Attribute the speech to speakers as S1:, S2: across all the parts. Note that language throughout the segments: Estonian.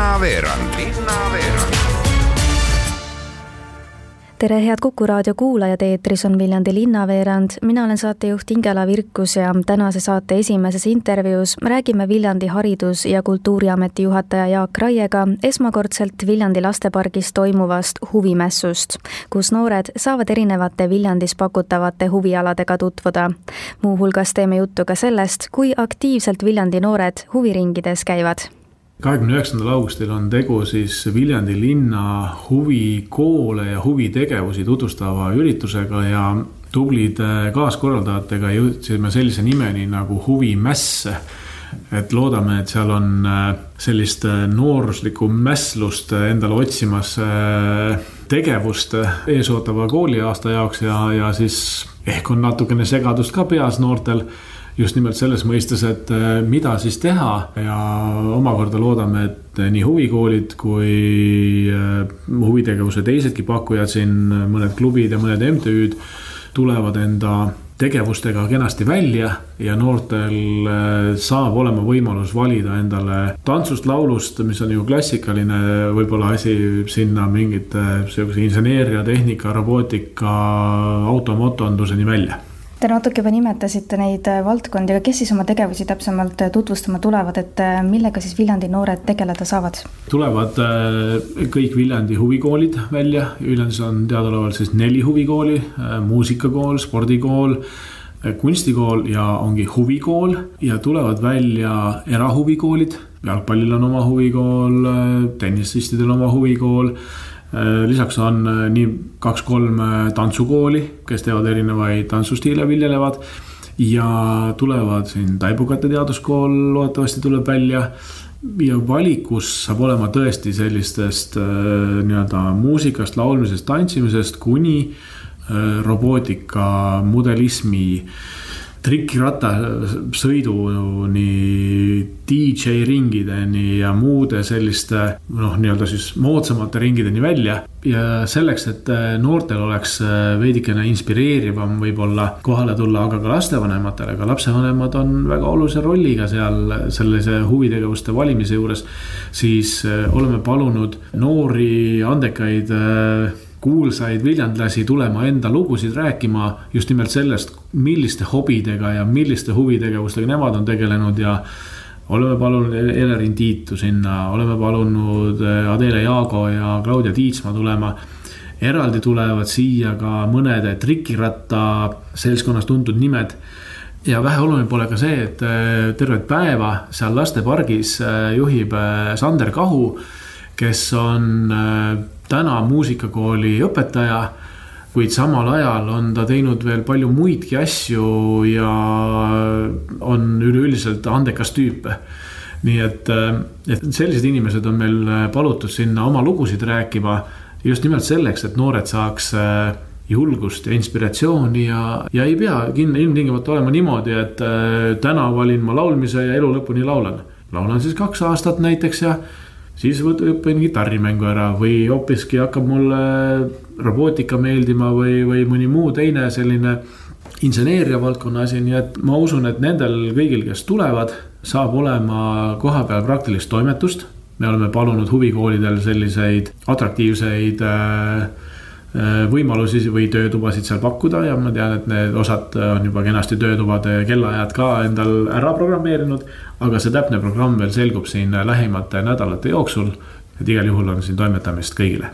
S1: linnaveerand
S2: tere, head Kuku raadio kuulajad, eetris on Viljandi linnaveerand, mina olen saatejuht Ingela Virkus ja tänase saate esimeses intervjuus räägime Viljandi Haridus- ja Kultuuriameti juhataja Jaak Raiega esmakordselt Viljandi lastepargis toimuvast huvimessust, kus noored saavad erinevate Viljandis pakutavate huvialadega tutvuda. muuhulgas teeme juttu ka sellest, kui aktiivselt Viljandi noored huviringides käivad
S3: kahekümne üheksandal augustil on tegu siis Viljandi linna huvikoole ja huvitegevusi tutvustava üritusega ja tublide kaaskorraldajatega jõudsime sellise nimeni nagu huvimäss. et loodame, et seal on äh, sellist äh, nooruslikku mässlust endale otsimas äh, tegevust eesootava kooliaasta jaoks ja, ja siis ehk on natukene segadust ka peas noortel just nimelt selles mõistes, et äh, mida siis teha. Ja omakorda loodame, et nii huvikoolid kui äh, huvitegevuse teisedki pakkujad siin, mõned klubid ja mõned MTÜ-d tulevad enda tegevustega kenasti välja ja noortel äh, saab olema võimalus valida endale tantsust, laulust, mis on ju klassikaline võib-olla asi, sinna mingite sihukese inseneeria, tehnika, robootika, automotonduseni välja
S2: Te natuke juba nimetasite neid äh, valdkondi, aga kes siis oma tegevusi täpsemalt äh, tutvustama tulevad, et äh, millega siis Viljandi noored tegeleda saavad?
S3: tulevad kõik Viljandi huvikoolid välja, Viljandis on teadaolevalt siis neli huvikooli, muusikakool, spordikool kunstikool ja ongi huvikool. Ja tulevad välja erahuvikoolid, jalgpallil on oma huvikool, tennisistidel oma huvikool lisaks on äh, nii kaks-kolm äh, tantsukooli, kes teevad erinevaid tantsustiile, viljelevad. ja tulevad siin Taibukate teaduskool loodetavasti tuleb välja. ja valikus saab olema tõesti sellistest nii-öelda muusikast, laulmisest, tantsimisest kuni robootika, mudelismi trikirattasõiduni, DJ ringideni ja muude selliste noh, nii-öelda siis moodsamate ringideni välja. ja selleks, et äh, noortel oleks äh, veidikene inspireerivam võib-olla kohale tulla, aga ka lastevanematele, ka lapsevanemad on väga olulise rolliga seal sellise huvitegevuste valimise juures. siis äh, oleme palunud noori andekaid kuulsaid viljandlasi tulema enda lugusid rääkima just nimelt sellest, milliste hobidega ja milliste huvitegevustega nemad on tegelenud ja oleme palunud Elerin Tiitu sinna, oleme palunud eh, Adele Jaago ja Claudia Tiitsma tulema. eraldi tulevad siia ka mõnede trikiratta seltskonnas tuntud nimed ja väheoluline pole ka see, et eh, tervet päeva seal lastepargis eh, juhib Sander Kahu, kes on täna muusikakooli õpetaja, kuid samal ajal on ta teinud veel palju muidki asju ja on üleüldiselt andekas tüüp nii et, et sellised inimesed on meil palutud sinna oma lugusid rääkima just nimelt selleks, et noored saaks äh, julgust ja inspiratsiooni ja, ja ei pea ilmtingimata olema niimoodi, et äh, täna valin ma laulmise ja elu lõpuni laulan. laulan siis kaks aastat näiteks ja siis õpin kitarrimängu ära või hoopiski hakkab mulle robootika meeldima või, või mõni muu teine selline inseneeria valdkonna asi, nii et ma usun, et nendel kõigil, kes tulevad, saab olema kohapeal praktilist toimetust. me oleme palunud huvikoolidel selliseid atraktiivseid äh võimalusi või töötubasid seal pakkuda ja ma tean, et need osad on juba kenasti töötubade kellaajad ka endal ära programmeerinud aga see täpne programm veel selgub siin lähimate nädalate jooksul. et igal juhul on siin toimetamist kõigile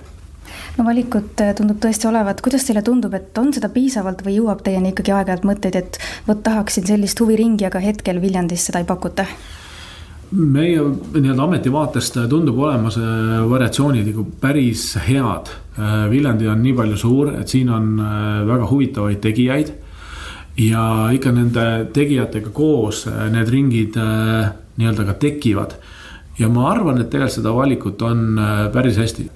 S2: no valikut äh, tundub tõesti olevat, kuidas teile tundub, et on seda piisavalt või jõuab teieni ikkagi aeg-ajalt mõtteid, et vot tahaksin sellist huviringi, aga hetkel Viljandis seda ei pakuta?
S3: Meie nii-öelda ameti vaatest tundub olema see variatsioonid nagu päris head. Äh, Viljandi on nii palju suur, et siin on äh, väga huvitavaid tegijaid ja ikka nende tegijatega koos äh, need ringid äh, nii-öelda ka tekivad. ja ma arvan, et tegelikult seda valikut on äh, päris hästi.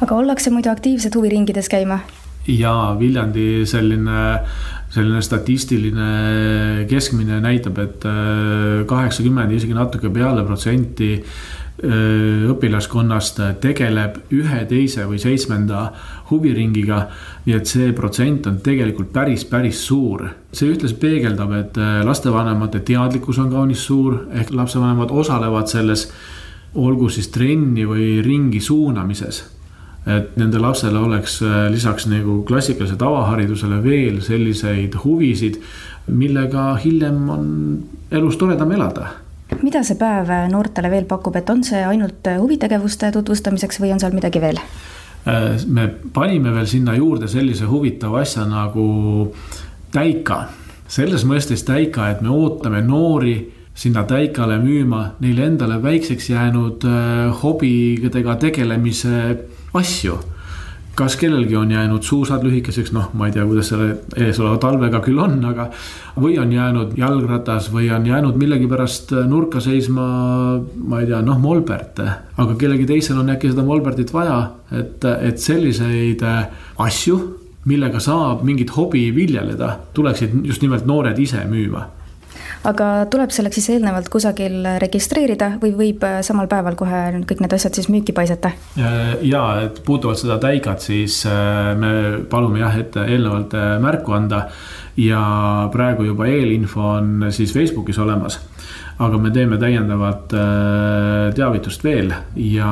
S2: aga ollakse muidu aktiivsed huviringides käima?
S3: ja Viljandi selline, selline statistiline keskmine näitab, et kaheksakümmend, isegi natuke peale protsenti õpilaskonnast tegeleb ühe, teise või seitsmenda huviringiga. nii et see protsent on tegelikult päris, päris suur. see ühtlasi peegeldab, et lastevanemate teadlikkus on kaunis suur, ehk lapsevanemad osalevad selles olgu siis trenni või ringi suunamises. Et nende lapsele oleks lisaks nagu klassikalisele tavaharidusele veel selliseid huvisid, millega hiljem on elus toredam elada
S2: mida see päev noortele veel pakub, et on see ainult huvitegevuste tutvustamiseks või on seal midagi veel?
S3: me panime veel sinna juurde sellise huvitava asja nagu täika. selles mõistes täika, et me ootame noori sinna täikale müüma neile endale väikseks jäänud äh, hobidega tegelemise asju kas kellelgi on jäänud suusad lühikeseks, noh, ma ei tea, kuidas selle eesoleva talvega küll on, aga. või on jäänud jalgratas või on jäänud millegipärast nurka seisma, ma ei tea, noh, molberte. aga kellelgi teisel on äkki seda molbertit vaja, et, et selliseid asju, millega saab mingit hobi viljeleda, tuleksid just nimelt noored ise müüma
S2: aga tuleb selleks siis eelnevalt kusagil registreerida või võib äh, samal päeval kohe kõik need asjad siis müüki paisata?
S3: ja, et puutuvalt seda täigat, siis äh, me palume jah, et eelnevalt äh, märku anda. Ja praegu juba eelinfo on siis Facebookis olemas. Aga me teeme täiendavat teavitust veel ja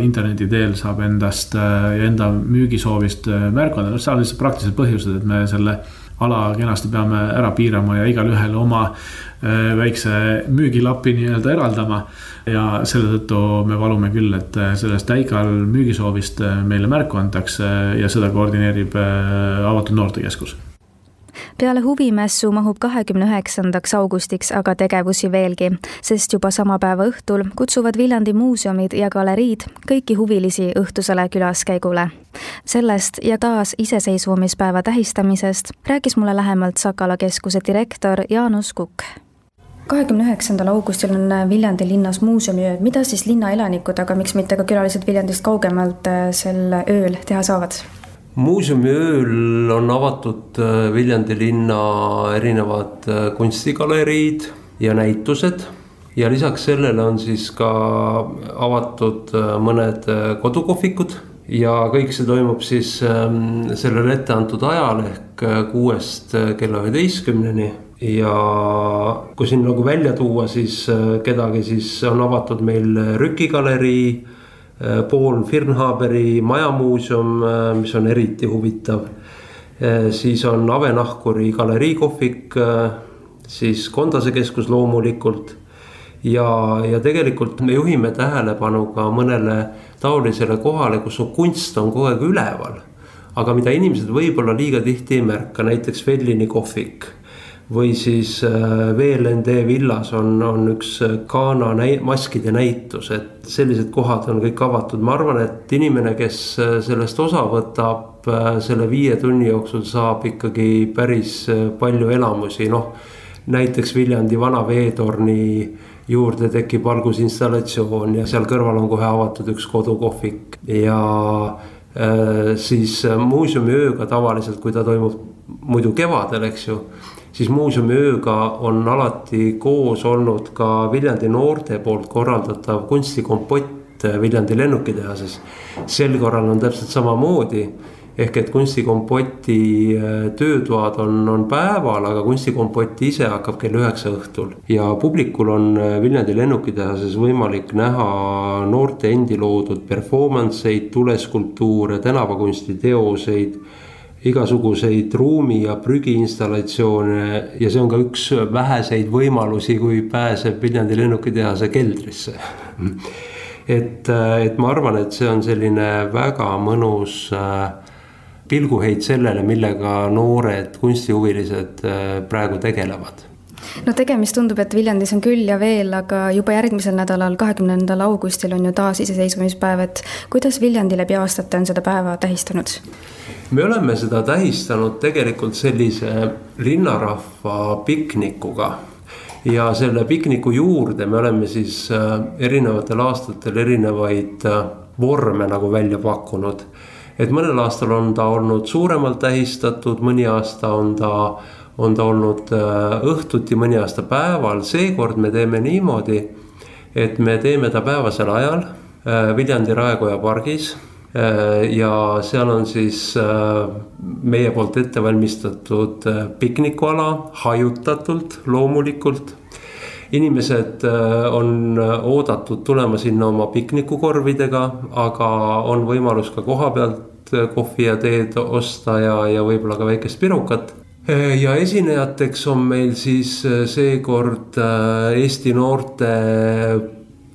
S3: interneti teel saab endast ja enda müügisoovist märku anda, noh, seal on lihtsalt praktilised põhjused, et me selle ala kenasti peame ära piirama ja igalühel oma äh, väikse müügilapi nii-öelda eraldama. ja selle tõttu me palume küll, et äh, sellest täigal müügisoovist äh, meile märku antakse ja seda koordineerib avatud noortekeskus
S2: peale huvimessu mahub kahekümne üheksandaks augustiks aga tegevusi veelgi, sest juba sama päeva õhtul kutsuvad Viljandi muuseumid ja galeriid kõiki huvilisi õhtusele külaskäigule. sellest ja taas iseseisvumispäeva tähistamisest rääkis mulle lähemalt Sakala keskuse direktor Jaanus Kukk kahekümne üheksandal augustil on Viljandi linnas muuseumiööd, mida siis linna elanikud, aga miks mitte ka külalised Viljandist kaugemalt äh, sel ööl teha saavad?
S4: Muuseumi ööl on avatud äh, Viljandi linna erinevad äh, kunstigaleriid ja näitused. Ja lisaks sellele on siis ka avatud äh, mõned kodukohvikud. Ja kõik see toimub siis ähm, sellel etteantud ajal ehk kuuest kella üheteistkümneni. Ja kui siin nagu välja tuua, siis kedagi, siis on avatud meil Rüki galerii Äh, Paul Firnhaberi majamuuseum, äh, mis on eriti huvitav. Äh, siis on Avenahkuri galeriikohvik, siis Kondase keskus loomulikult. ja, ja tegelikult me juhime tähelepanu ka mõnele taolisele kohale, kus su kunst on kogu aeg üleval. aga mida inimesed võib-olla liiga tihti ei märka, näiteks Vellini kohvik või siis äh, VLND villas on, on üks äh, Ghana näi-, maskide näitus, et sellised kohad on kõik avatud, ma arvan, et inimene, kes äh, sellest osa võtab, selle viie tunni jooksul saab ikkagi päris palju elamusi, noh. näiteks Viljandi vana veetorni juurde tekib valgusinstallatsioon ja seal kõrval on kohe avatud üks kodukohvik ja siis muuseumiööga tavaliselt, kui ta toimub muidu kevadel, eks ju siis muuseumiööga on alati koos olnud ka Viljandi noorte poolt korraldatav kunstikompott Viljandi lennukitehases. sel korral on täpselt samamoodi ehk et kunstikompoti äh, töötoad on, on päeval, aga kunstikompott ise hakkab kell üheksa õhtul. ja publikul on äh, Viljandi lennukitehases võimalik näha noorte endi loodud performance eid, tuleskulptuure, tänavakunstiteoseid igasuguseid ruumi ja prügiinstallatsioone ja see on ka üks väheseid võimalusi, kui pääseb Viljandi lennukitehase keldrisse. et, et ma arvan, et see on selline väga mõnus äh, pilguheit sellele, millega noored kunstihuvilised äh, praegu tegelevad
S2: no tegemist tundub, et Viljandis on küll ja veel, aga juba järgmisel nädalal, kahekümnendal augustil on ju taasiseseisvumispäev, et kuidas Viljandi läbi aastate on seda päeva tähistanud?
S4: Me oleme seda tähistanud tegelikult sellise linnarahva piknikuga ja selle pikniku juurde me oleme siis äh, erinevatel aastatel erinevaid äh, vorme nagu välja pakkunud. et mõnel aastal on ta olnud suuremalt tähistatud, mõni aasta on ta, on ta olnud äh, õhtuti, mõni aasta päeval, seekord me teeme niimoodi. et me teeme ta päevasel ajal Viljandi Raekoja pargis ja seal on siis äh, meie poolt ette valmistatud äh, piknikuala, hajutatult loomulikult. inimesed on oodatud tulema sinna oma piknikukorvidega, aga on võimalus ka koha pealt kohvi ja teed osta ja, ja võib-olla ka väikest pirukat ja esinejateks on meil siis seekord Eesti noorte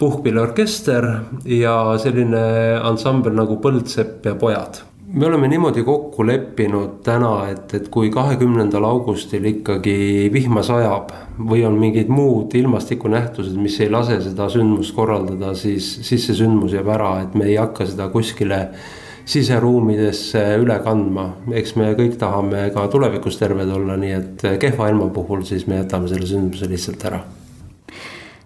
S4: puhkpilliorkester ja selline ansambel nagu Põldsepp ja pojad me oleme niimoodi kokku leppinud täna, et, et kui kahekümnendal augustil ikkagi vihma sajab või on mingid muud ilmastikunähtused, mis ei lase seda sündmust korraldada, siis, siis see sündmus jääb ära, et me ei hakka seda kuskile siseruumidesse üle kandma. eks me kõik tahame ka tulevikus terved olla, nii et kehva ilma puhul siis me jätame selle sündmuse lihtsalt ära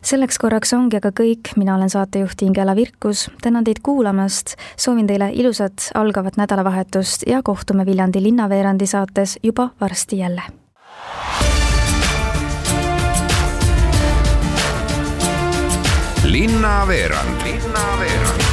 S2: selleks korraks ongi aga kõik, mina olen saatejuht Ingela Virkus, tänan teid kuulamast, soovin teile ilusat algavat nädalavahetust ja kohtume Viljandi linnaveerandi saates juba varsti jälle.
S1: linnaveerand, linnaveerand